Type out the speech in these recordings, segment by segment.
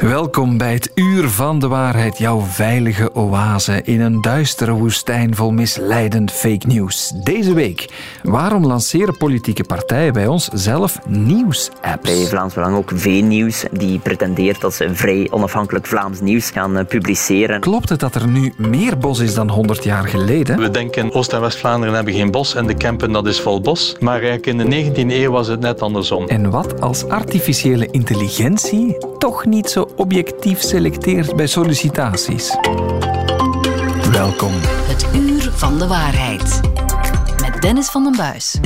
Welkom bij het Uur van de Waarheid, jouw veilige oase in een duistere woestijn vol misleidend fake news. Deze week, waarom lanceren politieke partijen bij ons zelf nieuws-apps? Bij Vlaams Belang ook V-nieuws, die pretendeert dat ze vrij onafhankelijk Vlaams nieuws gaan eh, publiceren. Klopt het dat er nu meer bos is dan 100 jaar geleden? We denken Oost- en West-Vlaanderen hebben geen bos en de Kempen dat is vol bos. Maar eigenlijk in de 19e eeuw was het net andersom. En wat als artificiële intelligentie toch niet zo objectief selecteert bij sollicitaties? Welkom. Het Uur van de Waarheid. Met Dennis van den Buis.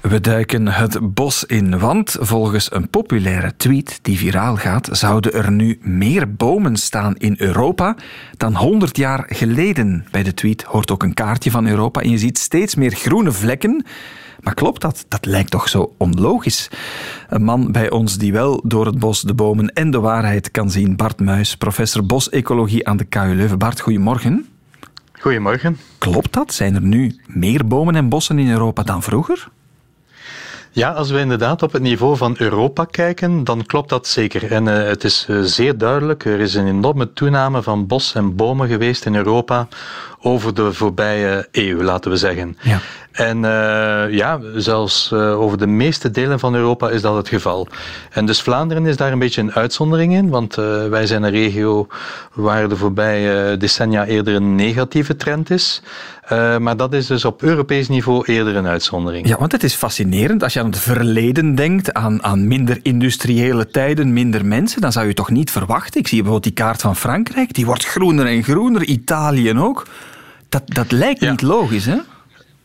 We duiken het bos in, want volgens een populaire tweet die viraal gaat, zouden er nu meer bomen staan in Europa dan 100 jaar geleden. Bij de tweet hoort ook een kaartje van Europa en je ziet steeds meer groene vlekken. Maar klopt dat? Dat lijkt toch zo onlogisch? Een man bij ons die wel door het bos de bomen en de waarheid kan zien, Bart Muis, professor bosecologie aan de KU Leuven. Bart, goedemorgen. Goedemorgen. Klopt dat? Zijn er nu meer bomen en bossen in Europa dan vroeger? Ja, als we inderdaad op het niveau van Europa kijken, dan klopt dat zeker. En uh, het is uh, zeer duidelijk, er is een enorme toename van bos en bomen geweest in Europa over de voorbije eeuw, laten we zeggen. Ja. En uh, ja, zelfs over de meeste delen van Europa is dat het geval. En dus Vlaanderen is daar een beetje een uitzondering in, want wij zijn een regio waar de voorbije decennia eerder een negatieve trend is. Uh, maar dat is dus op Europees niveau eerder een uitzondering. Ja, want het is fascinerend. Als je aan het verleden denkt, aan, aan minder industriële tijden, minder mensen, dan zou je toch niet verwachten. Ik zie bijvoorbeeld die kaart van Frankrijk, die wordt groener en groener, Italië ook. Dat, dat lijkt ja. niet logisch, hè?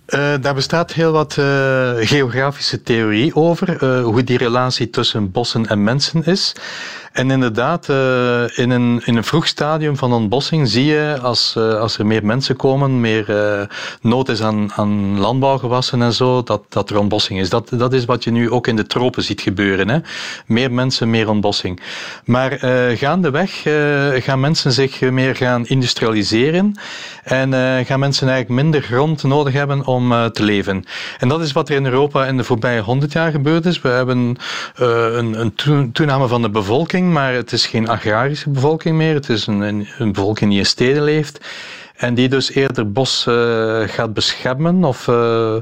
Uh, daar bestaat heel wat uh, geografische theorie over, uh, hoe die relatie tussen bossen en mensen is. En inderdaad, uh, in, een, in een vroeg stadium van ontbossing zie je als, uh, als er meer mensen komen, meer uh, nood is aan, aan landbouwgewassen en zo, dat, dat er ontbossing is. Dat, dat is wat je nu ook in de tropen ziet gebeuren. Hè? Meer mensen, meer ontbossing. Maar gaandeweg gaan mensen zich meer gaan industrialiseren en gaan mensen eigenlijk minder grond nodig hebben om te leven. En dat is wat er in Europa in de voorbije honderd jaar gebeurd is. We hebben een, een toename van de bevolking maar het is geen agrarische bevolking meer. Het is een, een, bevolking die in steden leeft. En die dus eerder bos uh, gaat beschermen of uh,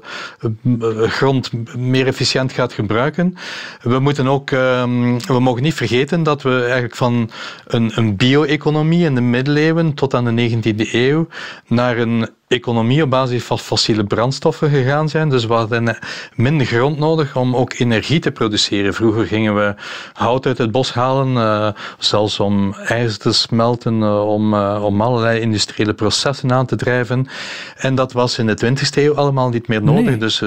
grond meer efficiënt gaat gebruiken. We moeten ook, um, we mogen niet vergeten dat we eigenlijk van een, een bio-economie in de middeleeuwen tot aan de 19e eeuw naar een economie op basis van fossiele brandstoffen gegaan zijn. Dus we hadden minder grond nodig om ook energie te produceren. Vroeger gingen we hout uit het bos halen, uh, zelfs om ijzer te smelten, uh, om, uh, om allerlei industriële processen aan te drijven. En dat was in de 20e eeuw allemaal niet meer nodig. Nee. Dus,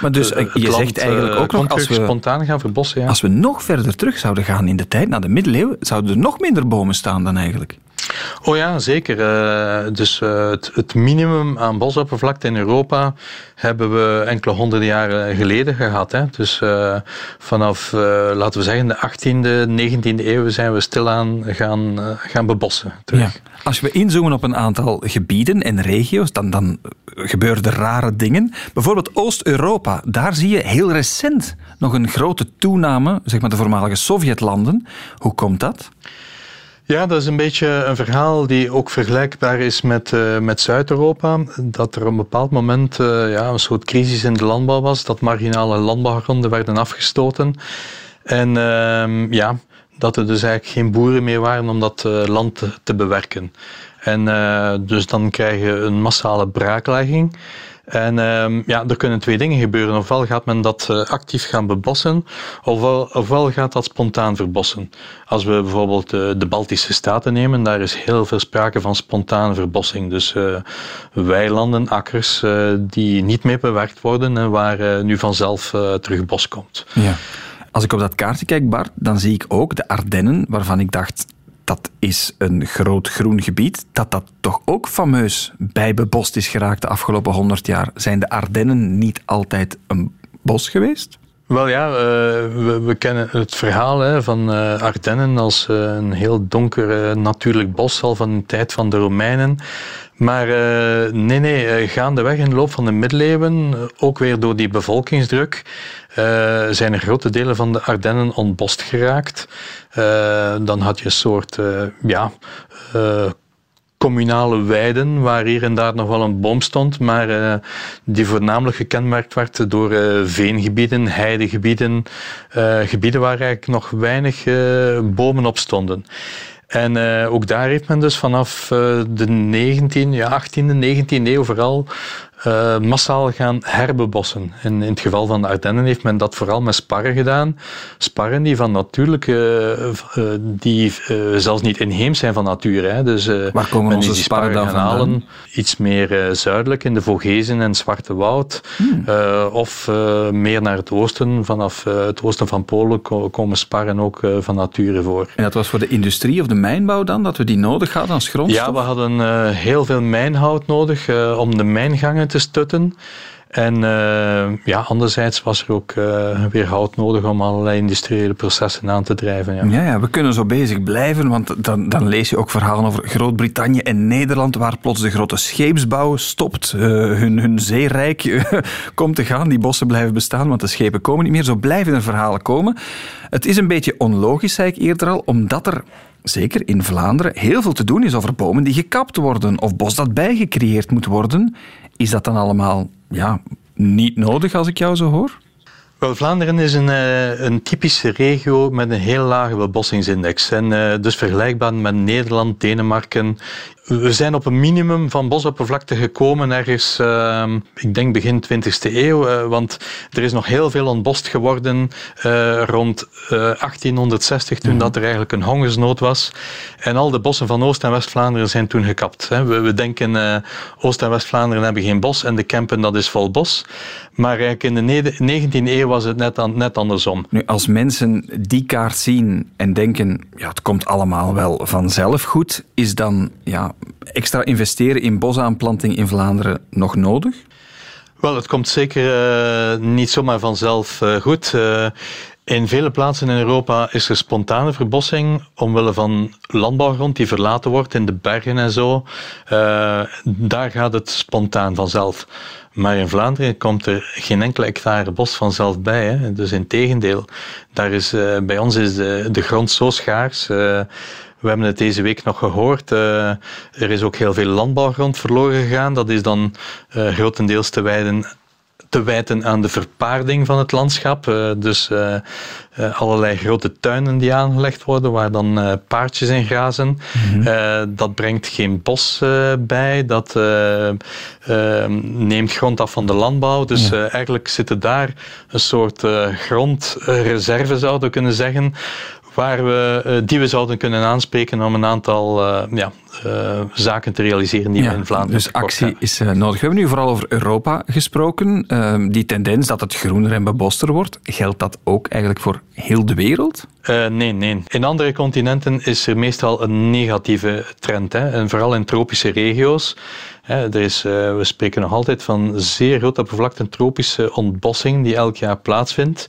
maar dus je land, zegt eigenlijk ook nog, als we spontaan gaan verbossen. Ja. Als we nog verder terug zouden gaan in de tijd, naar de middeleeuwen, zouden er nog minder bomen staan dan eigenlijk. Oh ja, zeker. Uh, dus uh, het, het, minimum aan bosoppervlakte in Europa hebben we enkele honderden jaren geleden gehad. Hè. Dus uh, vanaf, laten we zeggen, de 18e, 19e eeuw zijn we stilaan gaan, gaan bebossen. Ja. Als we inzoomen op een aantal gebieden en regio's, dan, dan gebeuren er rare dingen. Bijvoorbeeld Oost-Europa, daar zie je heel recent nog een grote toename, zeg maar de voormalige Sovjetlanden. Hoe komt dat? Ja, dat is een beetje een verhaal die ook vergelijkbaar is met, uh, met Zuid-Europa. Dat er op een bepaald moment uh, ja, een soort crisis in de landbouw was, dat marginale landbouwgronden werden afgestoten. En uh, ja, dat er dus eigenlijk geen boeren meer waren om dat uh, land te, te, bewerken. En dus dan krijg je een massale braaklegging. En um, ja, er kunnen twee dingen gebeuren. Ofwel gaat men dat uh, actief gaan bebossen, ofwel, ofwel gaat dat spontaan verbossen. Als we bijvoorbeeld uh, de Baltische Staten nemen, daar is heel veel sprake van spontane verbossing. Dus uh, weilanden, akkers, die niet meer bewerkt worden en waar nu vanzelf terug bos komt. Ja. Als ik op dat kaartje kijk, Bart, dan zie ik ook de Ardennen, waarvan ik dacht, dat is een groot groen gebied, dat dat toch ook fameus bijbebost is geraakt de afgelopen honderd jaar. Zijn de Ardennen niet altijd een bos geweest? Wel ja, uh, we, kennen het verhaal hè, van uh, Ardennen als uh, een heel donker natuurlijk bos al van de tijd van de Romeinen. Maar nee, nee, gaandeweg in de loop van de middeleeuwen, ook weer door die bevolkingsdruk, zijn er grote delen van de Ardennen ontbost geraakt. dan had je een soort ja, communale weiden, waar hier en daar nog wel een boom stond, maar uh, die voornamelijk gekenmerkt werd door uh, veengebieden, heidegebieden, uh, gebieden waar eigenlijk nog weinig bomen op stonden. En ook daar heeft men dus vanaf de 19, ja, 18e, 19e eeuw vooral uh, massaal gaan herbebossen. En in het geval van de Ardennen heeft men dat vooral met sparren gedaan. Sparren die van natuurlijk, die zelfs niet inheems zijn van natuur. Hè. Dus, Waar komen onze sparren dan halen? Iets meer zuidelijk in de Vogezen en Zwarte Woud. Hmm. of meer naar het oosten, vanaf het oosten van Polen komen sparren ook van nature voor. En dat was voor de industrie of de mijnbouw dan, dat we die nodig hadden als grondstof? Ja, we hadden heel veel mijnhout nodig om de mijngangen te stutten. En uh, ja, anderzijds was er ook uh, weer hout nodig om allerlei industriële processen aan te drijven. Ja, ja, ja we kunnen zo bezig blijven, want dan, dan lees je ook verhalen over Groot-Brittannië en Nederland, waar plots de grote scheepsbouw stopt, uh, hun, hun zeerijk komt te gaan, die bossen blijven bestaan, want de schepen komen niet meer. Zo blijven er verhalen komen. Het is een beetje onlogisch, zei ik eerder al, omdat er zeker in Vlaanderen, heel veel te doen is over bomen die gekapt worden of bos dat bijgecreëerd moet worden. Is dat dan allemaal ja, niet nodig als ik jou zo hoor? Wel, Vlaanderen is een, eh, een typische regio met een heel lage bebossingsindex. En uh, dus vergelijkbaar met Nederland, Denemarken, we zijn op een minimum van bosoppervlakte gekomen ergens, uh, ik denk begin 20e eeuw, uh, want er is nog heel veel ontbost geworden uh, rond 1860, toen mm. dat er eigenlijk een hongersnood was. En al de bossen van Oost- en West-Vlaanderen zijn toen gekapt. Hè. We, we, denken Oost- en West-Vlaanderen hebben geen bos en de Kempen dat is vol bos. Maar eigenlijk in de 19e eeuw was het net, net andersom. Nu, als mensen die kaart zien en denken, ja, het komt allemaal wel vanzelf goed, is dan ja, extra investeren in bosaanplanting in Vlaanderen nog nodig? Wel, het komt zeker uh, niet zomaar vanzelf uh, goed. Uh, in vele plaatsen in Europa is er spontane verbossing omwille van landbouwgrond die verlaten wordt in de bergen en zo. daar gaat het spontaan vanzelf. Maar in Vlaanderen komt er geen enkele hectare bos vanzelf bij. Hè. Dus in tegendeel, daar is, bij ons is de, de grond zo schaars. We hebben het deze week nog gehoord. Uh, er is ook heel veel landbouwgrond verloren gegaan. Dat is dan uh, grotendeels te wijden te wijten aan de verpaarding van het landschap. Uh, dus uh, uh, allerlei grote tuinen die aangelegd worden, waar dan paardjes in grazen. Mm -hmm. dat brengt geen bos bij, dat neemt grond af van de landbouw. Dus ja. eigenlijk zitten daar een soort grondreserve, zouden we kunnen zeggen, waar we, eh, die we zouden kunnen aanspreken om een aantal uh, ja, uh, zaken te realiseren die we in Vlaanderen Dus actie is nodig. We hebben nu vooral over Europa gesproken. Ehm, die tendens dat het groener en beboster wordt, geldt dat ook eigenlijk voor heel de wereld? nee, nee. In andere continenten is er meestal een negatieve trend. Hè? En vooral in tropische regio's. er is, we spreken nog altijd van zeer grote oppervlakte tropische ontbossing die elk jaar plaatsvindt.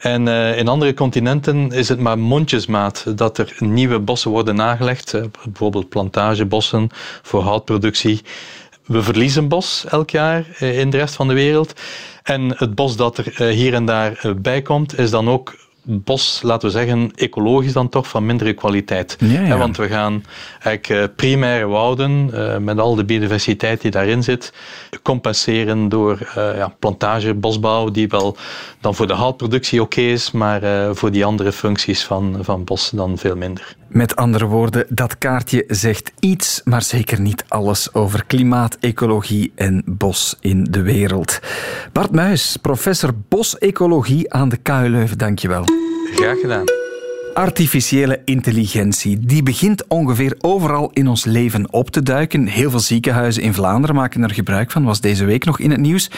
En uh, in andere continenten is het maar mondjesmaat dat er nieuwe bossen worden aangelegd. Uh, bijvoorbeeld plantagebossen voor houtproductie. We verliezen bos elk jaar uh, in de rest van de wereld. En het bos dat er hier en daar bij komt, is dan ook bos, laten we zeggen, ecologisch dan toch van mindere kwaliteit. Ja, ja. want we gaan eigenlijk uh, primaire wouden, uh, met al de biodiversiteit die daarin zit, compenseren door uh, ja, plantage, bosbouw, die wel dan voor de houtproductie oké okay is, maar voor die andere functies van, van bos dan veel minder. Met andere woorden, dat kaartje zegt iets, maar zeker niet alles over klimaat, ecologie en bos in de wereld. Bart Muis, professor bosecologie aan de KU Leuven, dankjewel. Graag gedaan. Artificiële intelligentie, die begint ongeveer overal in ons leven op te duiken. Heel veel ziekenhuizen in Vlaanderen maken er gebruik van, was deze week nog in het nieuws.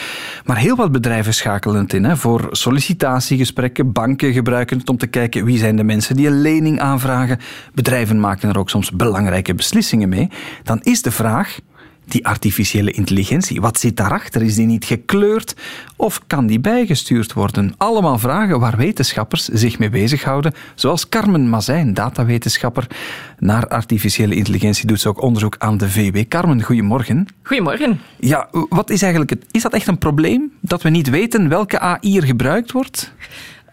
Maar heel wat bedrijven schakelen het in. Hè, voor sollicitatiegesprekken, banken gebruiken het om te kijken wie zijn de mensen die een lening aanvragen. Bedrijven maken er ook soms belangrijke beslissingen mee. Dan is de vraag, die artificiële intelligentie? Wat zit daarachter? Is die niet gekleurd of kan die bijgestuurd worden? Allemaal vragen waar wetenschappers zich mee bezighouden, zoals Carmen Mazijn, datawetenschapper naar artificiële intelligentie, doet ze ook onderzoek aan de VW. Carmen, goedemorgen. Goedemorgen. Ja, wat is eigenlijk het? Is dat echt een probleem dat we niet weten welke AI er gebruikt wordt?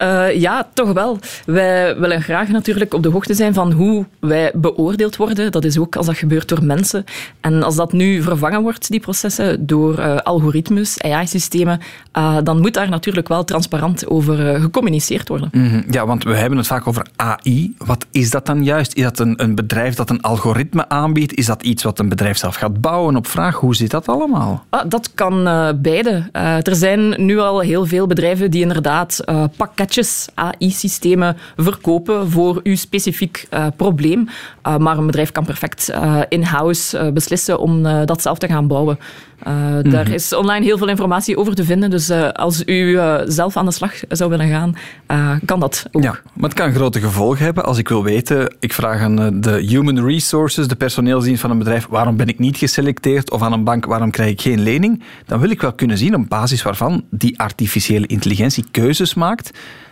Uh, ja, toch wel. Wij willen graag natuurlijk op de hoogte zijn van hoe wij beoordeeld worden. Dat is ook als dat gebeurt door mensen. En als dat nu vervangen wordt, die processen, door uh, algoritmes, AI-systemen, uh, dan moet daar natuurlijk wel transparant over gecommuniceerd worden. Mm -hmm. Ja, want we hebben het vaak over AI. Wat is dat dan juist? Is dat een, een bedrijf dat een algoritme aanbiedt? Is dat iets wat een bedrijf zelf gaat bouwen op vraag? Hoe zit dat allemaal? Ah, dat kan beide. er zijn nu al heel veel bedrijven die inderdaad pakketten AI-systemen verkopen voor uw specifiek uh, probleem. Uh, maar een bedrijf kan perfect uh, in-house beslissen om dat zelf te gaan bouwen. Mm Daar mhm. is online heel veel informatie over te vinden. Dus als u zelf aan de slag zou willen gaan, kan dat ook. Ja, maar het kan grote gevolgen hebben. Als ik wil weten, ik vraag aan de human resources, de personeelsdienst van een bedrijf, waarom ben ik niet geselecteerd? Of aan een bank, waarom krijg ik geen lening? Dan wil ik wel kunnen zien op basis waarvan die artificiële intelligentie keuzes maakt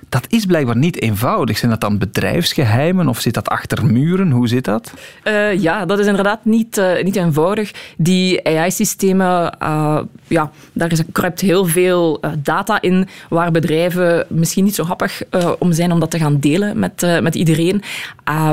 dat is blijkbaar niet eenvoudig. Zijn dat dan bedrijfsgeheimen of zit dat achter muren? Hoe zit dat? Uh, ja, dat is inderdaad niet, uh, niet eenvoudig. Die AI-systemen, uh, ja, daar is, kruipt heel veel data in waar bedrijven misschien niet zo happig om zijn om dat te gaan delen met, met iedereen.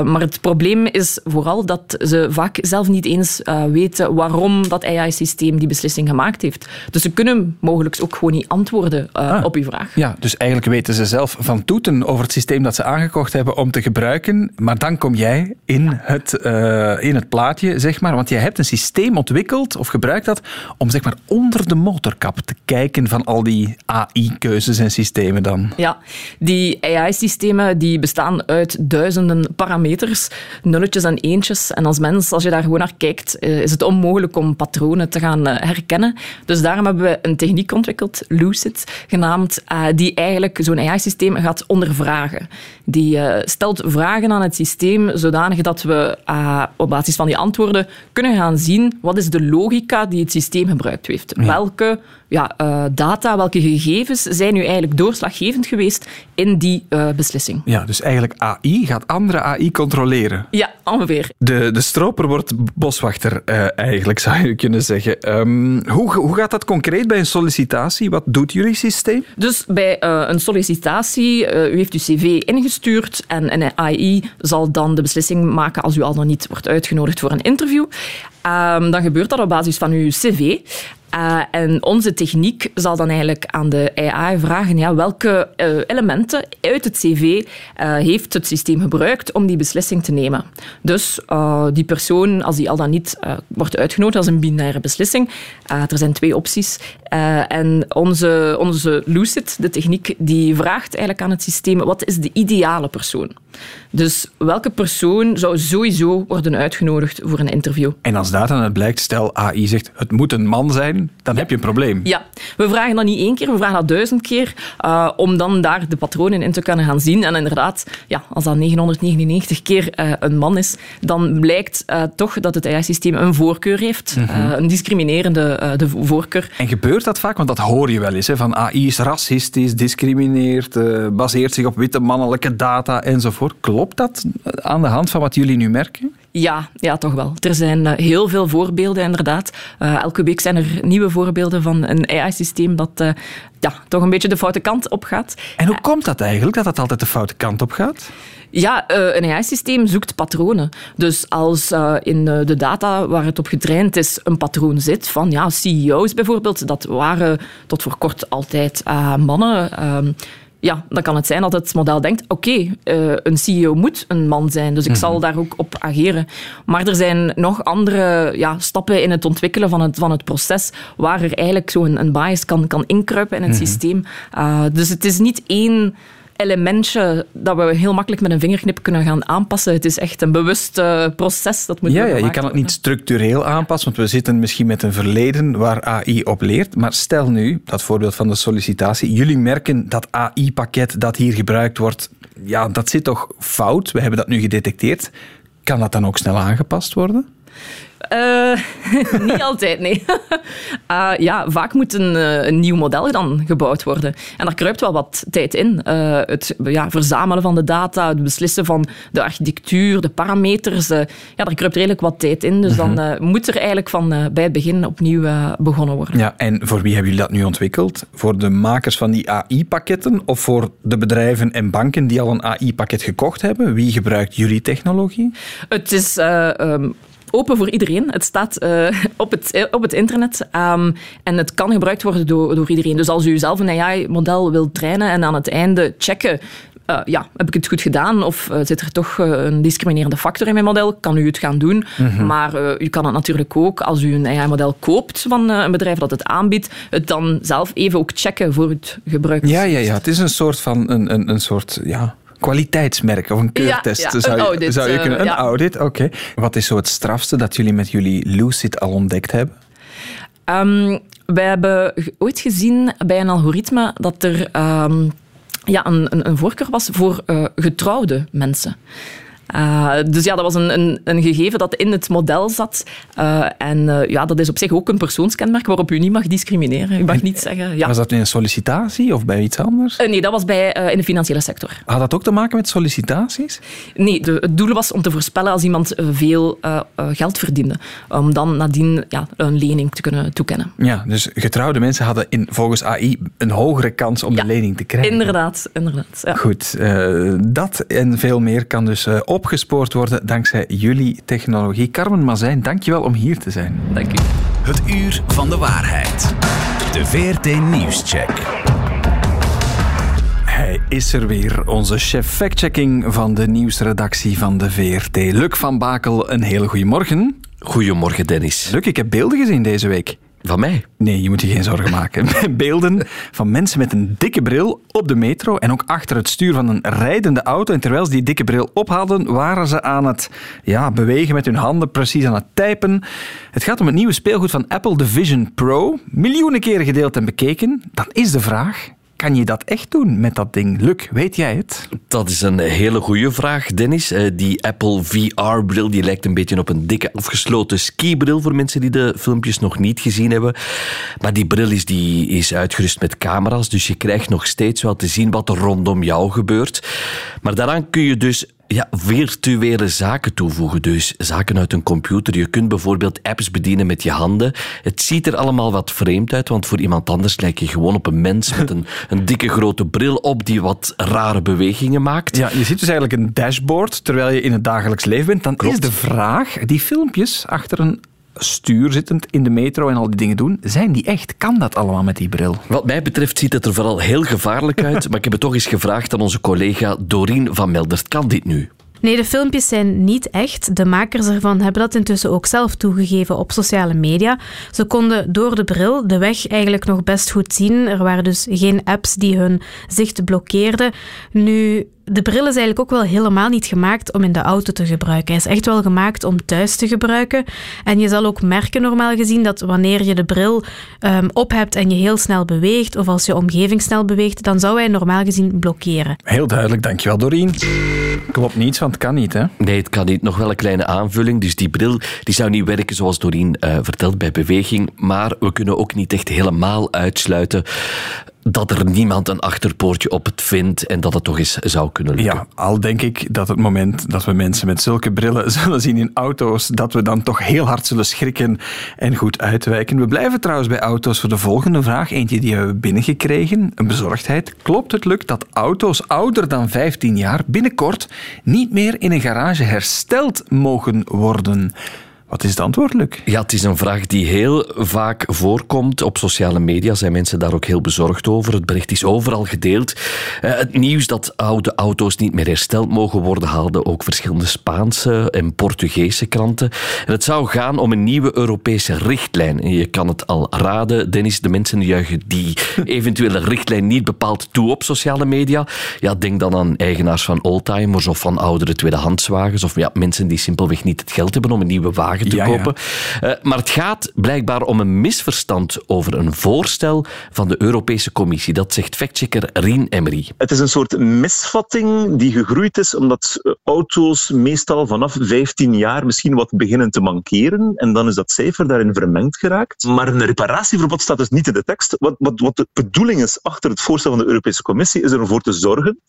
maar het probleem is vooral dat ze vaak zelf niet eens weten waarom dat AI-systeem die beslissing gemaakt heeft. Dus ze kunnen mogelijk ook gewoon niet antwoorden ah. op uw vraag. Ja, dus eigenlijk weten ze zelf van toeten over het systeem dat ze aangekocht hebben om te gebruiken. Maar dan kom jij in het, uh, in het plaatje, zeg maar. Want jij hebt een systeem ontwikkeld of gebruikt dat om zeg maar onder de motorkap te kijken van al die AI-keuzes en systemen dan. Ja, die AI-systemen die bestaan uit duizenden parameters, nulletjes en eentjes. En als mens, als je daar gewoon naar kijkt, eh, is het onmogelijk om patronen te gaan eh, herkennen. Dus daarom hebben we een techniek ontwikkeld, Lucid genaamd, die eigenlijk zo'n AI-systeem gaat ondervragen. Die uh, stelt vragen aan het systeem zodanig dat we uh, op basis van die antwoorden kunnen gaan zien wat is de logica die het systeem gebruikt heeft. Welke ja, uh, data, welke gegevens zijn nu eigenlijk doorslaggevend geweest in die uh, beslissing. Ja, dus eigenlijk AI gaat andere AI controleren. Ja, ongeveer. De, de stroper wordt boswachter uh, eigenlijk, zou je kunnen zeggen. Um, hoe, hoe gaat dat concreet bij een sollicitatie? Wat doet jullie systeem? Dus bij een sollicitatie, u heeft uw cv ingestuurd en een AI zal dan de beslissing maken als u al nog niet wordt uitgenodigd voor een interview. Um, dan gebeurt dat op basis van uw cv. Uh, en onze techniek zal dan eigenlijk aan de AI vragen ja, welke uh, elementen uit het cv uh, heeft het systeem gebruikt om die beslissing te nemen. Dus die persoon, als die al dan niet wordt uitgenodigd als een binaire beslissing, er zijn twee opties. en onze, onze Lucid, de techniek, die vraagt eigenlijk aan het systeem wat is de ideale persoon. Dus welke persoon zou sowieso worden uitgenodigd voor een interview? En als dat dan het blijkt, stel AI zegt het moet een man zijn, dan heb je een probleem. Ja, we vragen dat niet één keer, we vragen dat duizend keer, uh, om dan daar de patronen in te kunnen gaan zien. En inderdaad, ja, als dat 999 keer uh, een man is, dan blijkt uh, toch dat het AI-systeem een voorkeur heeft, mm -hmm. een discriminerende de voorkeur. En gebeurt dat vaak? Want dat hoor je wel eens, hè, van AI is racistisch, discrimineert, baseert zich op witte mannelijke data enzovoort. Klopt dat aan de hand van wat jullie nu merken? Ja, ja, toch wel. Er zijn uh, heel veel voorbeelden, inderdaad. Uh, elke week zijn er nieuwe voorbeelden van een AI-systeem dat uh, ja, toch een beetje de foute kant op gaat. En hoe komt dat eigenlijk, dat het altijd de foute kant op gaat? Ja, een AI-systeem zoekt patronen. Dus als in de data waar het op getraind is een patroon zit van ja, CEO's bijvoorbeeld, dat waren tot voor kort altijd mannen ehm, ja, dan kan het zijn dat het model denkt: oké, okay, uh, een CEO moet een man zijn, dus ik zal mhm. daar ook op ageren. Maar er zijn nog andere ja, stappen in het ontwikkelen van het, van het proces waar er eigenlijk zo een, een bias kan, kan inkruipen in het mhm. systeem. Uh, dus het is niet één elementje dat we heel makkelijk met een vingerknip kunnen gaan aanpassen. Het is echt een bewust proces. Dat moet ja, ja, je kan het niet structureel aanpassen, want we zitten misschien met een verleden waar AI op leert. Maar stel nu, dat voorbeeld van de sollicitatie, jullie merken dat AI-pakket dat hier gebruikt wordt, ja, dat zit toch fout? We hebben dat nu gedetecteerd. Kan dat dan ook snel aangepast worden? Uh, niet altijd, nee. Uh, ja, vaak moet een, een, nieuw model dan gebouwd worden. En daar kruipt wel wat tijd in. Uh, het ja, verzamelen van de data, het beslissen van de architectuur, de parameters. ja, daar kruipt redelijk wat tijd in. Dus dan mhm. moet er eigenlijk van bij het begin opnieuw begonnen worden. Ja, en voor wie hebben jullie dat nu ontwikkeld? Voor de makers van die AI-pakketten of voor de bedrijven en banken die al een AI-pakket gekocht hebben? Wie gebruikt jullie technologie? Het is um, open voor iedereen. Het staat uh, op, het, eh, op het internet um, en het kan gebruikt worden door, door iedereen. Dus als u zelf een AI-model wilt trainen en aan het einde checken uh, ja, heb ik het goed gedaan of uh, zit er toch uh, een discriminerende factor in mijn model? Kan u het gaan doen. Mm -hmm. Maar u kan het natuurlijk ook, als u een AI-model koopt van een bedrijf dat het aanbiedt, het dan zelf even ook checken voor het gebruik. Ja, ja, ja. Het is een soort van een, een, een soort ja, kwaliteitsmerk of een keurtest. Ja, ja, zou, je, audit, zou je kunnen, een audit, oké. Wat is zo het strafste dat jullie met jullie Lucid al ontdekt hebben? Um, wij hebben ooit gezien bij een algoritme dat er um, ja, een, een, een, voorkeur was voor uh, getrouwde mensen. Uh, dus ja, dat was een, een, een, gegeven dat in het model zat. Uh, en uh, ja, dat is op zich ook een persoonskenmerk waarop u niet mag discrimineren. U mag niet zeggen... Ja. Was dat in een sollicitatie of bij iets anders? nee, dat was bij, in de financiële sector. Had dat ook te maken met sollicitaties? Nee, de, het doel was om te voorspellen als iemand veel geld verdiende. Om dan nadien ja, een lening te kunnen toekennen. Ja, dus getrouwde mensen hadden in, volgens AI een hogere kans om de lening te krijgen. Inderdaad, inderdaad. Ja. Goed, dat en veel meer kan dus opgespoord worden dankzij jullie technologie. Carmen Mazijn, dankjewel om hier te zijn. Dank u. Het uur van de waarheid. De VRT Nieuwscheck. Hij is er weer, onze chef factchecking van de nieuwsredactie van de VRT. Luc van Bakel, een hele goede morgen. Goedemorgen, Dennis. Luc, ik heb beelden gezien deze week. Van mij? Nee, je moet je geen zorgen maken. Beelden van mensen met een dikke bril op de metro en ook achter het stuur van een rijdende auto. En terwijl ze die dikke bril ophaalden, waren ze aan het ja, bewegen met hun handen, precies aan het typen. Het gaat om het nieuwe speelgoed van Apple, de Vision Pro. Miljoenen keren gedeeld en bekeken. Dan is de vraag, kan je dat echt doen met dat ding? Luc, weet jij het? Dat is een hele goede vraag, Dennis. Eh, die Apple VR-bril die lijkt een beetje op een dikke afgesloten skibril voor mensen die de filmpjes nog niet gezien hebben. Maar die bril is, die is uitgerust met camera's, dus je krijgt nog steeds wel te zien wat er rondom jou gebeurt. Maar daaraan kun je dus ja, virtuele zaken toevoegen. Dus zaken uit een computer. Je kunt bijvoorbeeld apps bedienen met je handen. Het ziet er allemaal wat vreemd uit, want voor iemand anders lijkt je gewoon op een mens met een, een dikke grote bril op die wat rare bewegingen maakt. Ja, je ziet dus eigenlijk een dashboard terwijl je in het dagelijks leven bent. Dan is de vraag, die filmpjes achter een stuur zittend in de metro en al die dingen doen. Zijn die echt? Kan dat allemaal met die bril? Wat mij betreft ziet het er vooral heel gevaarlijk uit. maar ik heb het toch eens gevraagd aan onze collega Doreen van Meldert. Kan dit nu? Nee, de filmpjes zijn niet echt. De makers ervan hebben dat intussen ook zelf toegegeven op sociale media. Ze konden door de bril de weg eigenlijk nog best goed zien. Er waren dus geen apps die hun zicht blokkeerden. Nu, de bril is eigenlijk ook wel helemaal niet gemaakt om in de auto te gebruiken. Hij is echt wel gemaakt om thuis te gebruiken. En je zal ook merken, normaal gezien, dat wanneer je de bril um, op hebt en je heel snel beweegt, of als je omgeving snel beweegt, dan zou hij normaal gezien blokkeren. Heel duidelijk, dankjewel Doreen. Klopt niets, want het kan niet, hè? Nee, het kan niet. Nog wel een kleine aanvulling. Dus die bril die zou niet werken zoals Doreen uh, vertelt bij beweging. Maar we kunnen ook niet echt helemaal uitsluiten dat er niemand een achterpoortje op het vindt en dat het toch eens zou kunnen lukken. Ja, al denk ik dat het moment dat we mensen met zulke brillen zullen zien in auto's, dat we dan toch heel hard zullen schrikken en goed uitwijken. We blijven trouwens bij auto's voor de volgende vraag. Eentje die we hebben binnengekregen. Een bezorgdheid. Klopt het lukt dat auto's ouder dan 15 jaar binnenkort niet meer in een garage hersteld mogen worden? Wat is het antwoord, Luc? Ja, het is een vraag die heel vaak voorkomt. Op sociale media zijn mensen daar ook heel bezorgd over. Het bericht is overal gedeeld. Uh, het nieuws dat oude auto's niet meer hersteld mogen worden, haalden ook verschillende Spaanse en Portugese kranten. En het zou gaan om een nieuwe Europese richtlijn. En je kan het al raden, Dennis, de mensen juichen die eventuele richtlijn niet bepaald toe op sociale media. Ja, denk dan aan eigenaars van oldtimers of van oudere tweedehandswagens of ja, mensen die simpelweg niet het geld hebben om een nieuwe wagen wagen te Ja, ja. kopen. Eh, maar het gaat blijkbaar om een misverstand over een voorstel van de Europese Commissie. Dat zegt factchecker Rien Emery. Het is een soort misvatting die gegroeid is omdat eh, auto's meestal vanaf 15 jaar misschien wat beginnen te mankeren. En dan is dat cijfer daarin vermengd geraakt. Maar een reparatieverbod staat dus niet in de tekst. Wat, wat, wat de bedoeling is achter het voorstel van de Europese Commissie, is ervoor te zorgen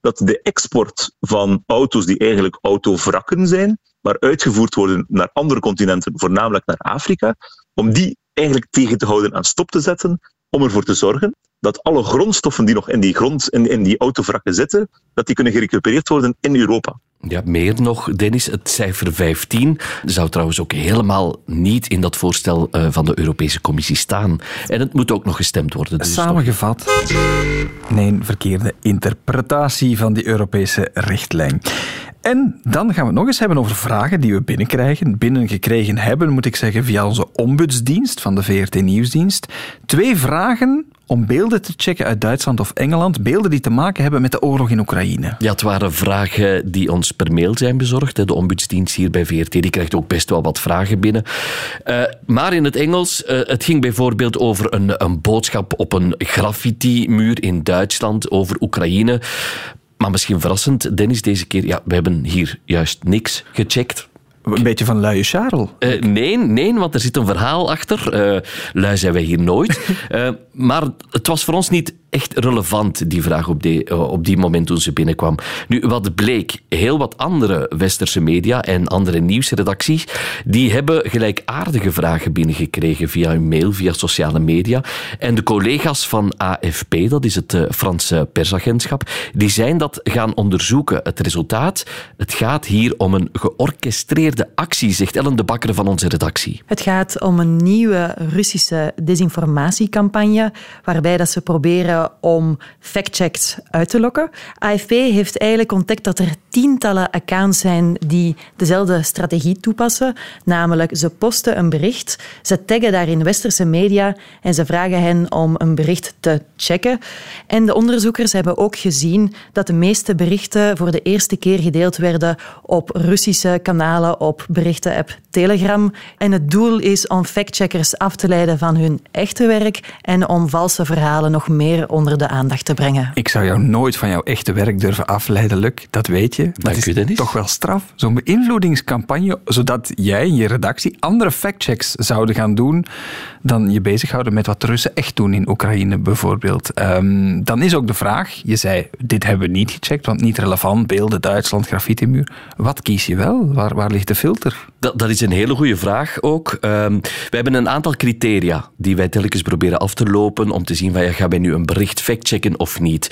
dat de export van auto's die eigenlijk autovrakken zijn, maar uitgevoerd worden naar andere continenten, voornamelijk naar Afrika, om die eigenlijk tegen te houden en stop te zetten, om ervoor te zorgen dat alle grondstoffen die nog in die, grond, in, in die autovrakken zitten, dat die kunnen gerecupereerd worden in Europa. Ja, meer nog, Dennis. Het cijfer 15 zou trouwens ook helemaal niet in dat voorstel eh, van de Europese Commissie staan. En het moet ook nog gestemd worden. Dus Samengevat. Nee, verkeerde interpretatie van die Europese richtlijn. En dan gaan we het nog eens hebben over vragen die we binnenkrijgen. Binnengekregen hebben, moet ik zeggen, via onze ombudsdienst van de VRT Nieuwsdienst. Twee vragen om beelden te checken uit Duitsland of Engeland. Beelden die te maken hebben met de oorlog in Oekraïne. Ja, het waren vragen die ons per mail zijn bezorgd. De ombudsdienst hier bij VRT die krijgt ook best wel wat vragen binnen. Eh, maar in het Engels, eh, het ging bijvoorbeeld over een, een boodschap op een graffiti-muur in Duitsland over Oekraïne. Maar misschien verrassend, Dennis, deze keer, ja, we hebben hier juist niks gecheckt. Een beetje van luie Charles. Eh, nee, nee, want er zit een verhaal achter. Eh lui zijn wij hier nooit. Eh, maar het was voor ons niet echt relevant, die vraag op die, eh, op die moment toen ze binnenkwam. Nu, wat bleek, heel wat andere westerse media en andere nieuwsredacties, die hebben gelijkaardige vragen binnengekregen via hun mail, via sociale media. En de collega's van AFP, dat is het eh, Franse persagentschap, die zijn dat gaan onderzoeken. Het resultaat, het gaat hier om een georchestreerde actie, zegt Ellen de Bakker van onze redactie. Het gaat om een nieuwe Russische desinformatiecampagne, waarbij dat ze proberen om factchecks uit te lokken. AFP heeft eigenlijk ontdekt dat er tientallen accounts zijn die dezelfde strategie toepassen. Namelijk, ze posten een bericht, ze taggen daarin westerse media en ze vragen hen om een bericht te checken. En de onderzoekers hebben ook gezien dat de meeste berichten voor de eerste keer gedeeld werden op Russische kanalen, op berichtenapp Telegram. En het doel is om factcheckers af te leiden van hun echte werk en om valse verhalen nog meer onder de aandacht te brengen. Ik zou jou nooit van jouw echte werk durven afleiden, Luc. Dat weet je. Maar Dank het is toch wel straf. Zo'n beïnvloedingscampagne, zodat jij en je redactie andere factchecks zouden gaan doen dan je bezighouden met wat de Russen echt doen in Oekraïne bijvoorbeeld. Ehm, dan is ook de vraag, je zei, dit hebben we niet gecheckt, want niet relevant, beelden, Duitsland, graffiti-muur. Wat kies je wel? Waar, waar ligt de filter? Dat, dat is een hele goede vraag ook. Ehm, we hebben een aantal criteria die wij telkens proberen af te lopen om te zien van ja, gaan wij nu een bericht factchecken of niet.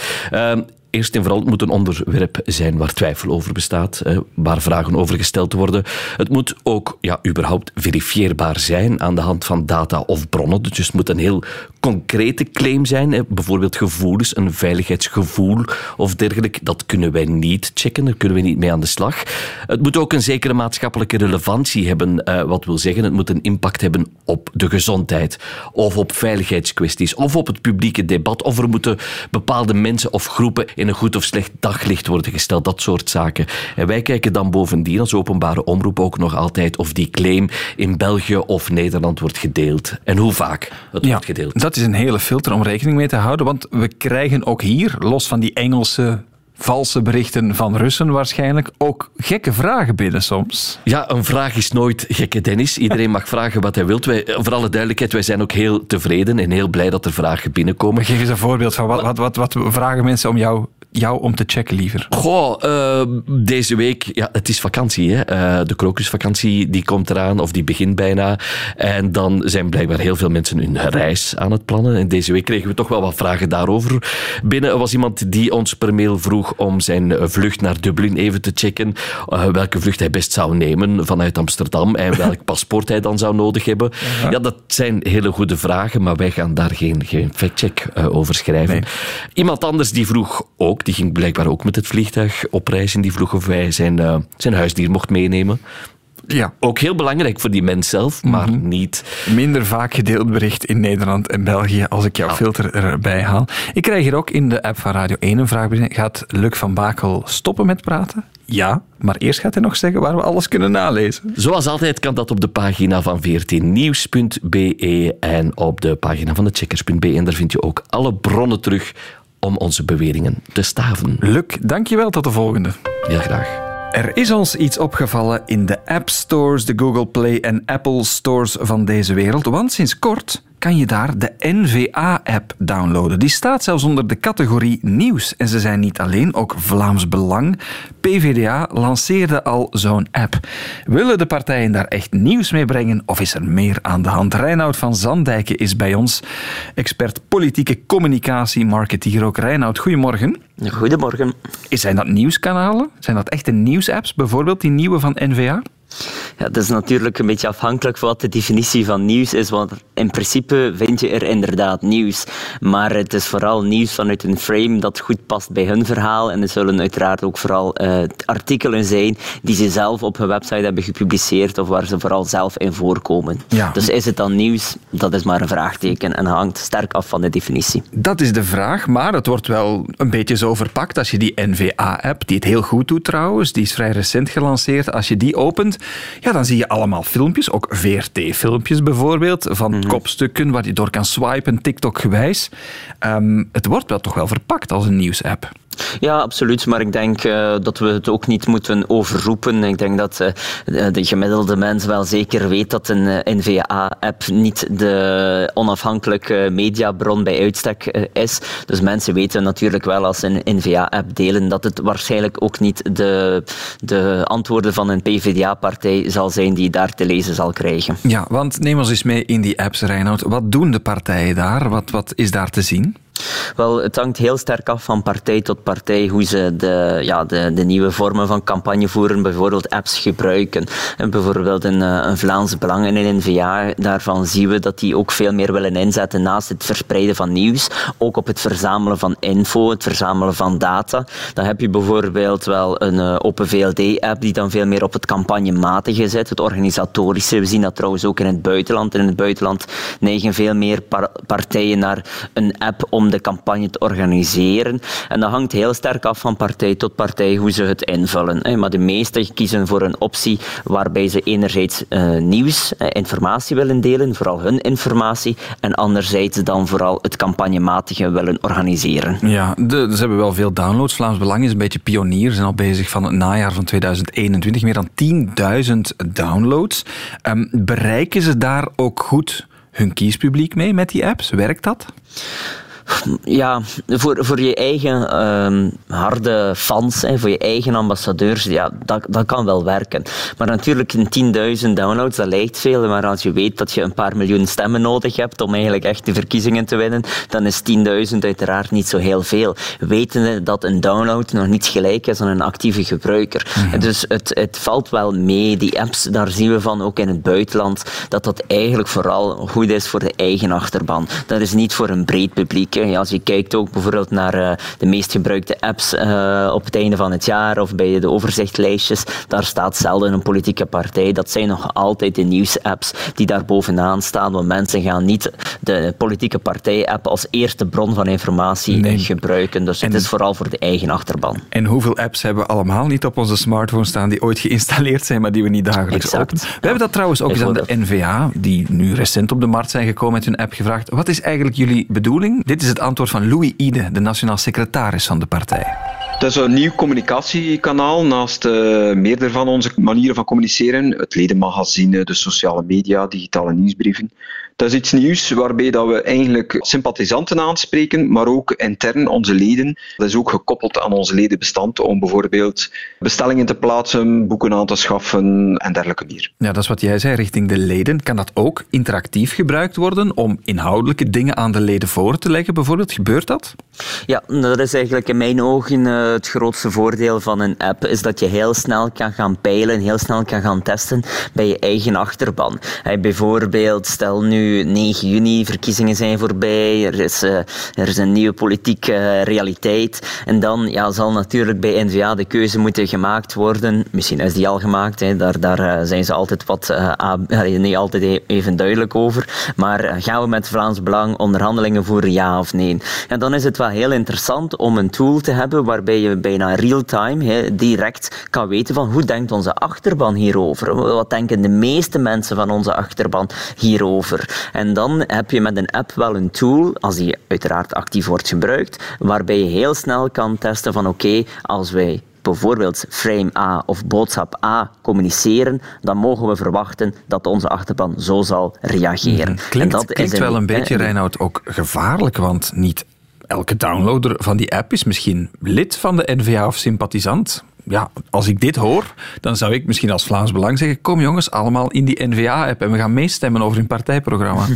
Eerst en vooral, het moet een onderwerp zijn waar twijfel over bestaat, waar vragen over gesteld worden. Het moet ook ja, überhaupt verifieerbaar zijn aan de hand van data of bronnen. Dus het moet een heel concrete claim zijn. Bijvoorbeeld gevoelens, een veiligheidsgevoel of dergelijke. Dat kunnen wij niet checken, daar kunnen we niet mee aan de slag. Het moet ook een zekere maatschappelijke relevantie hebben. eh, wat wil zeggen, het moet een impact hebben op de gezondheid of op veiligheidskwesties of op het publieke debat. Of er moeten bepaalde mensen of groepen in een goed of slecht daglicht worden gesteld. Dat soort zaken. En wij kijken dan bovendien als openbare omroep ook nog altijd of die claim in België of Nederland wordt gedeeld. En hoe vaak het wordt gedeeld. Dat is een hele filter om rekening mee te houden, want we krijgen ook hier, los van die Engelse valse berichten van Russen waarschijnlijk, ook gekke vragen binnen soms. Ja, een vraag is nooit gekke, Dennis. Iedereen mag vragen wat hij wil. Wij, voor alle duidelijkheid, wij zijn ook heel tevreden en heel blij dat er vragen binnenkomen. Geef eens een voorbeeld van wat, wat, wat, wat vragen mensen om jou, jou om te checken liever. Goh, eh, deze week, ja, het is vakantie. Hè? Eh, de krokusvakantie die komt eraan, of die begint bijna. En dan zijn blijkbaar heel veel mensen hun reis aan het plannen. En deze week kregen we toch wel wat vragen daarover. Binnen er was iemand die ons per mail vroeg om zijn vlucht naar Dublin even te checken. eh, welke vlucht hij best zou nemen vanuit Amsterdam en welk paspoort hij dan zou nodig hebben. Ja, dat zijn hele goede vragen, maar wij gaan daar geen, geen factcheck eh, over schrijven. Iemand anders die vroeg ook, die ging blijkbaar ook met het vliegtuig op reis en die vroeg of wij zijn, eh, zijn huisdier mocht meenemen. Ja. Ook heel belangrijk voor die mens zelf, maar Mhm. niet... Minder vaak gedeeld bericht in Nederland en België als ik jouw filter erbij haal. Ik krijg hier ook in de app van Radio 1 een vraag binnen. Gaat Luc van Bakel stoppen met praten? Ja, maar eerst gaat hij nog zeggen waar we alles kunnen nalezen. Zoals altijd kan dat op de pagina van vrtnieuws.be en op de pagina van de checkers.be. En daar vind je ook alle bronnen terug om onze beweringen te staven. Luc, dankjewel. Tot de volgende. Heel graag. Er is ons iets opgevallen in de App Stores, de Google Play en Apple Stores van deze wereld. Want sinds kort kan je daar de NVA-app downloaden. Die staat zelfs onder de categorie nieuws. En ze zijn niet alleen, ook Vlaams Belang. PVDA lanceerde al zo'n app. Willen de partijen daar echt nieuws mee brengen of is er meer aan de hand? Reinoud van Zandijken is bij ons, expert politieke communicatie, marketeer ook. Reinoud, goedemorgen. Goedemorgen. Zijn dat nieuwskanalen? Zijn dat echte nieuwsapps? Bijvoorbeeld die nieuwe van NVA? Ja, dat is natuurlijk een beetje afhankelijk van wat de definitie van nieuws is, want in principe vind je er inderdaad nieuws. Maar het is vooral nieuws vanuit een frame dat goed past bij hun verhaal. En er zullen uiteraard ook vooral eh, artikelen zijn die ze zelf op hun website hebben gepubliceerd of waar ze vooral zelf in voorkomen. Ja. Dus is het dan nieuws? Dat is maar een vraagteken en hangt sterk af van de definitie. Dat is de vraag, maar het wordt wel een beetje zo verpakt. Als je die NVA-app, die het heel goed doet trouwens, die is vrij recent gelanceerd, als je die opent, ja, dan zie je allemaal filmpjes, ook VRT-filmpjes bijvoorbeeld, van kopstukken waar je door kan swipen, TikTok-gewijs. Ehm, het wordt wel toch wel verpakt als een nieuwsapp. Ja, absoluut. Maar ik denk uh, dat we het ook niet moeten overroepen. Ik denk dat uh, de gemiddelde mens wel zeker weet dat een NVA-app niet de onafhankelijke mediabron bij uitstek is. Dus mensen weten natuurlijk wel als ze een NVA-app delen dat het waarschijnlijk ook niet de, de antwoorden van een PvdA-partij zal zijn die daar te lezen zal krijgen. Ja, want neem ons eens mee in die apps, Reinoud. Wat doen de partijen daar? Wat, wat is daar te zien? Wel, het hangt heel sterk af van partij tot partij hoe ze de, ja, de, de nieuwe vormen van campagne voeren, bijvoorbeeld apps gebruiken. En bijvoorbeeld een, een Vlaams Belang en een NVA, daarvan zien we dat die ook veel meer willen inzetten naast het verspreiden van nieuws, ook op het verzamelen van info, het verzamelen van data. Dan heb je bijvoorbeeld wel een uh, Open VLD-app die dan veel meer op het campagnematige zit, het organisatorische. We zien dat trouwens ook in het buitenland. En in het buitenland neigen veel meer par partijen naar een app om de campagne te organiseren. En dat hangt heel sterk af van partij tot partij hoe ze het invullen. Maar de meesten kiezen voor een optie waarbij ze enerzijds uh, nieuws, uh, informatie willen delen, vooral hun informatie, en anderzijds dan vooral het campagnematige willen organiseren. Ja, de, ze hebben wel veel downloads. Vlaams Belang is een beetje pionier, zijn al bezig van het najaar van 2021, meer dan 10.000 downloads. Um, bereiken ze daar ook goed hun kiespubliek mee met die apps? Werkt dat? Ja, voor, voor je eigen um, harde fans, hè, voor je eigen ambassadeurs, ja, dat, dat kan wel werken. Maar natuurlijk, een 10.000 downloads, dat lijkt veel, maar als je weet dat je een paar miljoen stemmen nodig hebt om eigenlijk echt de verkiezingen te winnen, dan is 10.000 uiteraard niet zo heel veel. Wetende dat een download nog niet gelijk is aan een actieve gebruiker. Mm-hmm. Dus het, het valt wel mee. Die apps, daar zien we van, ook in het buitenland, dat dat eigenlijk vooral goed is voor de eigen achterban. Dat is niet voor een breed publiek. Als je kijkt ook bijvoorbeeld naar uh, de meest gebruikte apps uh, op het einde van het jaar of bij de overzichtlijstjes, daar staat zelden een politieke partij. Dat zijn nog altijd de nieuwsapps die daar bovenaan staan, want mensen gaan niet de politieke partij-app als eerste bron van informatie nee. gebruiken. Dus en, het is vooral voor de eigen achterban. En hoeveel apps hebben we allemaal niet op onze smartphone staan die ooit geïnstalleerd zijn, maar die we niet dagelijks exact. openen? We ja. hebben dat trouwens ook eens aan de NVA, die nu recent op de markt zijn gekomen met hun app, gevraagd. Wat is eigenlijk jullie bedoeling? Dit is het antwoord van Louis Ide, de nationaal secretaris van de partij. Dat is een nieuw communicatiekanaal naast uh, meerdere van onze manieren van communiceren. Het ledenmagazine, de sociale media, digitale nieuwsbrieven. Dat is iets nieuws waarbij dat we eigenlijk sympathisanten aanspreken, maar ook intern onze leden. Dat is ook gekoppeld aan onze ledenbestand om bijvoorbeeld bestellingen te plaatsen, boeken aan te schaffen en dergelijke meer. Ja, dat is wat jij zei richting de leden. Kan dat ook interactief gebruikt worden om inhoudelijke dingen aan de leden voor te leggen? Bijvoorbeeld, gebeurt dat? Ja, dat is eigenlijk in mijn ogen uh, het grootste voordeel van een app, is dat je heel snel kan gaan peilen, heel snel kan gaan testen bij je eigen achterban. Hey, bijvoorbeeld, stel nu nu 9 juni, verkiezingen zijn voorbij, er is, uh, er is een nieuwe politieke realiteit. En dan ja, zal natuurlijk bij NVA de keuze moeten gemaakt worden. Misschien is die al gemaakt, hè. daar, daar zijn ze altijd wat, niet altijd e-, even duidelijk over. Maar gaan we met Vlaams Belang onderhandelingen voeren, ja of nee? En dan is het wel heel interessant om een tool te hebben waarbij je bijna real-time direct kan weten van hoe denkt onze achterban hierover? Wat denken de meeste mensen van onze achterban hierover? En dan heb je met een app wel een tool, als die uiteraard actief wordt gebruikt, waarbij je heel snel kan testen van oké, als wij bijvoorbeeld frame A of boodschap A communiceren, dan mogen we verwachten dat onze achterban zo zal reageren. Klinkt, dat klinkt is wel een beetje, Reinoud, ook gevaarlijk, want niet elke downloader van die app is misschien lid van de NVA of sympathisant ja, als ik dit hoor, dan zou ik misschien als Vlaams Belang zeggen: kom jongens, allemaal in die NVA-app en we gaan meestemmen over hun partijprogramma.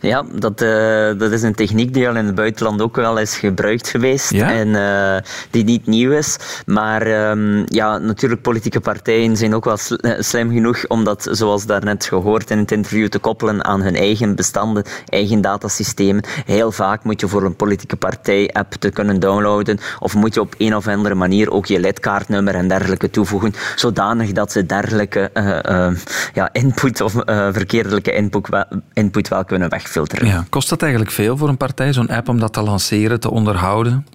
Ja, dat, uh, dat is een techniek die al in het buitenland ook wel is gebruikt geweest en uh, die niet nieuw is. Maar um, ja, natuurlijk, politieke partijen zijn ook wel eh, slim genoeg om dat, zoals daarnet gehoord in het interview, te koppelen aan hun eigen bestanden, eigen datasystemen. Heel vaak moet je voor een politieke partij-app te kunnen downloaden, of moet je op een of andere manier ook je lidkaart nummer en dergelijke toevoegen, zodanig dat ze dergelijke uh, uh, ja, input of uh, verkeerdelijke input wel, input wel kunnen wegfilteren. Ja. Kost dat eigenlijk veel voor een partij, zo'n app, om dat te lanceren, te onderhouden?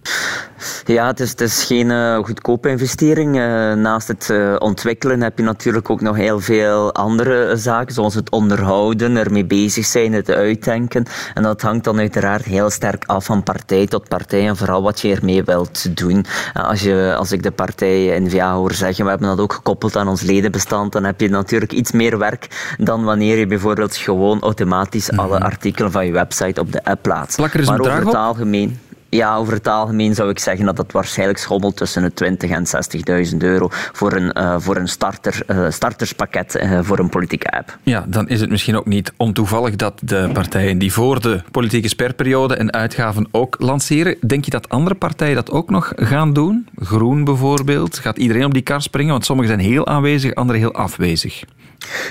Ja, het is, het is geen goedkope investering. naast het ontwikkelen heb je natuurlijk ook nog heel veel andere zaken, zoals het onderhouden, ermee bezig zijn, het uitdenken. En dat hangt dan uiteraard heel sterk af van partij tot partij en vooral wat je ermee wilt doen. Als, je, als ik de partij N-VA hoor zeggen, we hebben dat ook gekoppeld aan ons ledenbestand, dan heb je natuurlijk iets meer werk dan wanneer je bijvoorbeeld gewoon automatisch alle mhm. artikelen van je website op de app plaatst. maar over het algemeen... Ja, over het algemeen zou ik zeggen dat dat waarschijnlijk schommelt tussen de 20 en 60.000 euro voor een, uh, voor een starter, uh, starterspakket uh, voor een politieke app. Ja, dan is het misschien ook niet ontoevallig dat de partijen die voor de politieke sperperiode en uitgaven ook lanceren. Denk je dat andere partijen dat ook nog gaan doen? Groen bijvoorbeeld. Gaat iedereen op die kar springen? Want sommigen zijn heel aanwezig, anderen heel afwezig.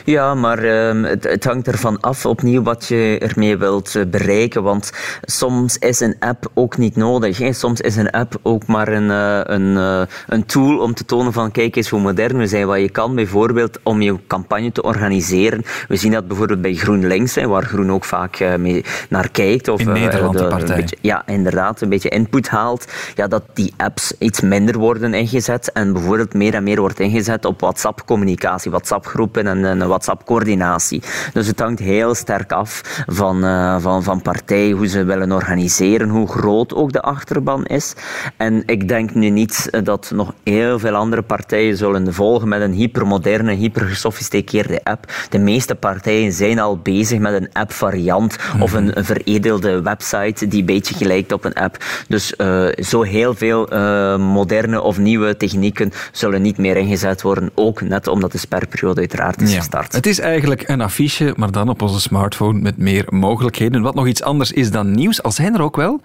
Ja, maar uh, het, het, hangt ervan af opnieuw wat je ermee wilt eh, bereiken. Want soms is een app ook niet nodig. Hè. Soms is een app ook maar een, uh, een, uh, een tool om te tonen van kijk eens hoe modern we zijn. Wat je kan bijvoorbeeld om je campagne te organiseren. We zien dat bijvoorbeeld bij GroenLinks, hè, waar Groen ook vaak mee naar kijkt. Of, In Nederland, de, partij. Beetje, ja, inderdaad, een beetje input haalt. Ja, dat die apps iets minder worden ingezet en bijvoorbeeld meer en meer wordt ingezet op WhatsApp-communicatie, WhatsApp-groepen en een WhatsApp-coördinatie. Dus het hangt heel sterk af van, uh, van, van partij, hoe ze willen organiseren, hoe groot ook de achterban is. En ik denk nu niet dat nog heel veel andere partijen zullen volgen met een hypermoderne, hypergesofisticeerde app. De meeste partijen zijn al bezig met een app-variant of een, een, veredelde website die een beetje gelijkt op een app. Dus uh, zo heel veel uh, moderne of nieuwe technieken zullen niet meer ingezet worden. Ook net omdat de sperperiode uiteraard is. Gestart. Het is eigenlijk een affiche, maar dan op onze smartphone met meer mogelijkheden. Wat nog iets anders is dan nieuws, al zijn er ook wel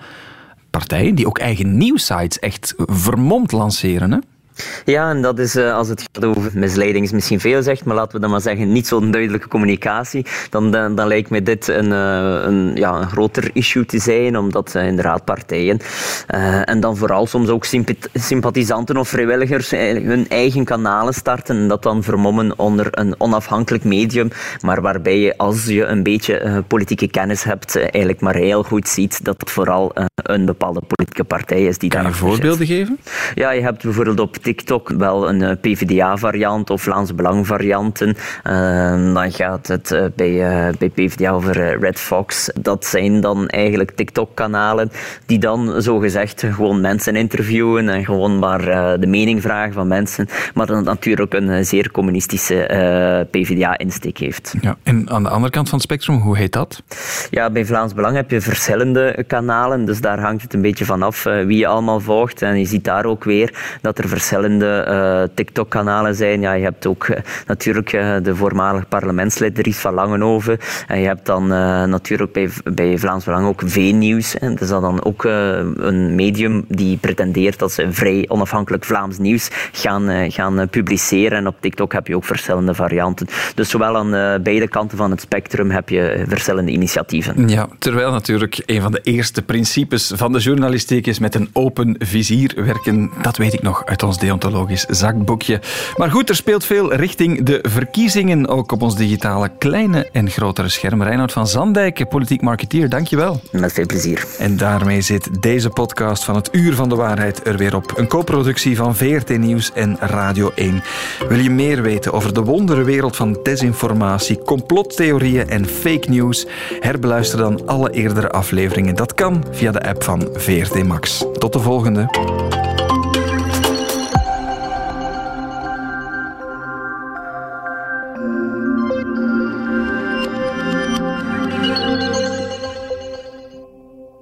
partijen die ook eigen nieuwsites echt vermomd lanceren. Hè? Ja, en dat is, uh, als het gaat over misleiding, is misschien veel zegt, maar laten we dan maar zeggen, niet zo'n duidelijke communicatie, dan, dan, dan, lijkt me dit een, uh, een, ja, een groter issue te zijn, omdat uh, inderdaad partijen, en dan vooral soms ook sympathisanten of vrijwilligers hun eigen kanalen starten en dat dan vermommen onder een onafhankelijk medium, maar waarbij je, als je een beetje politieke kennis hebt, eigenlijk maar heel goed ziet dat het vooral een bepaalde politieke partij is die daar Kan je voorbeelden geven? Ja, je hebt bijvoorbeeld op TikTok wel een eh, PvdA-variant of Vlaams Belang-varianten. Ehm, dan gaat het eh, bij, eh, bij PvdA over Red Fox. Dat zijn dan eigenlijk TikTok-kanalen die dan zogezegd gewoon mensen interviewen en gewoon maar de mening vragen van mensen. Maar dan natuurlijk een zeer communistische PvdA-insteek heeft. Ja, en aan de andere kant van het spectrum, hoe heet dat? Ja, bij Vlaams Belang heb je verschillende kanalen, dus daar hangt het een beetje van af wie je allemaal volgt. En je ziet daar ook weer dat er verschillende verschillende TikTok-kanalen zijn. Ja, je hebt ook natuurlijk de voormalig parlementslid Dries van Langenhoven. En je hebt dan natuurlijk bij, bij Vlaams Belang ook V-nieuws. Dat is dan ook een medium die pretendeert dat ze vrij onafhankelijk Vlaams nieuws gaan, gaan publiceren. En op TikTok heb je ook verschillende varianten. Dus zowel aan beide kanten van het spectrum heb je verschillende initiatieven. Ja, terwijl natuurlijk een van de eerste principes van de journalistiek is met een open vizier werken. Dat weet ik nog uit ons deontologisch zakboekje. Maar goed, er speelt veel richting de verkiezingen, ook op ons digitale kleine en grotere scherm. Reinhard van Zandijk, politiek marketeer, dankjewel. Met veel plezier. En daarmee zit deze podcast van het Uur van de Waarheid er weer op. Een co-productie van VRT Nieuws en Radio 1. Wil je meer weten over de wonderenwereld van desinformatie, complottheorieën en fake news? Herbeluister dan alle eerdere afleveringen. Dat kan via de app van VRT Max. Tot de volgende.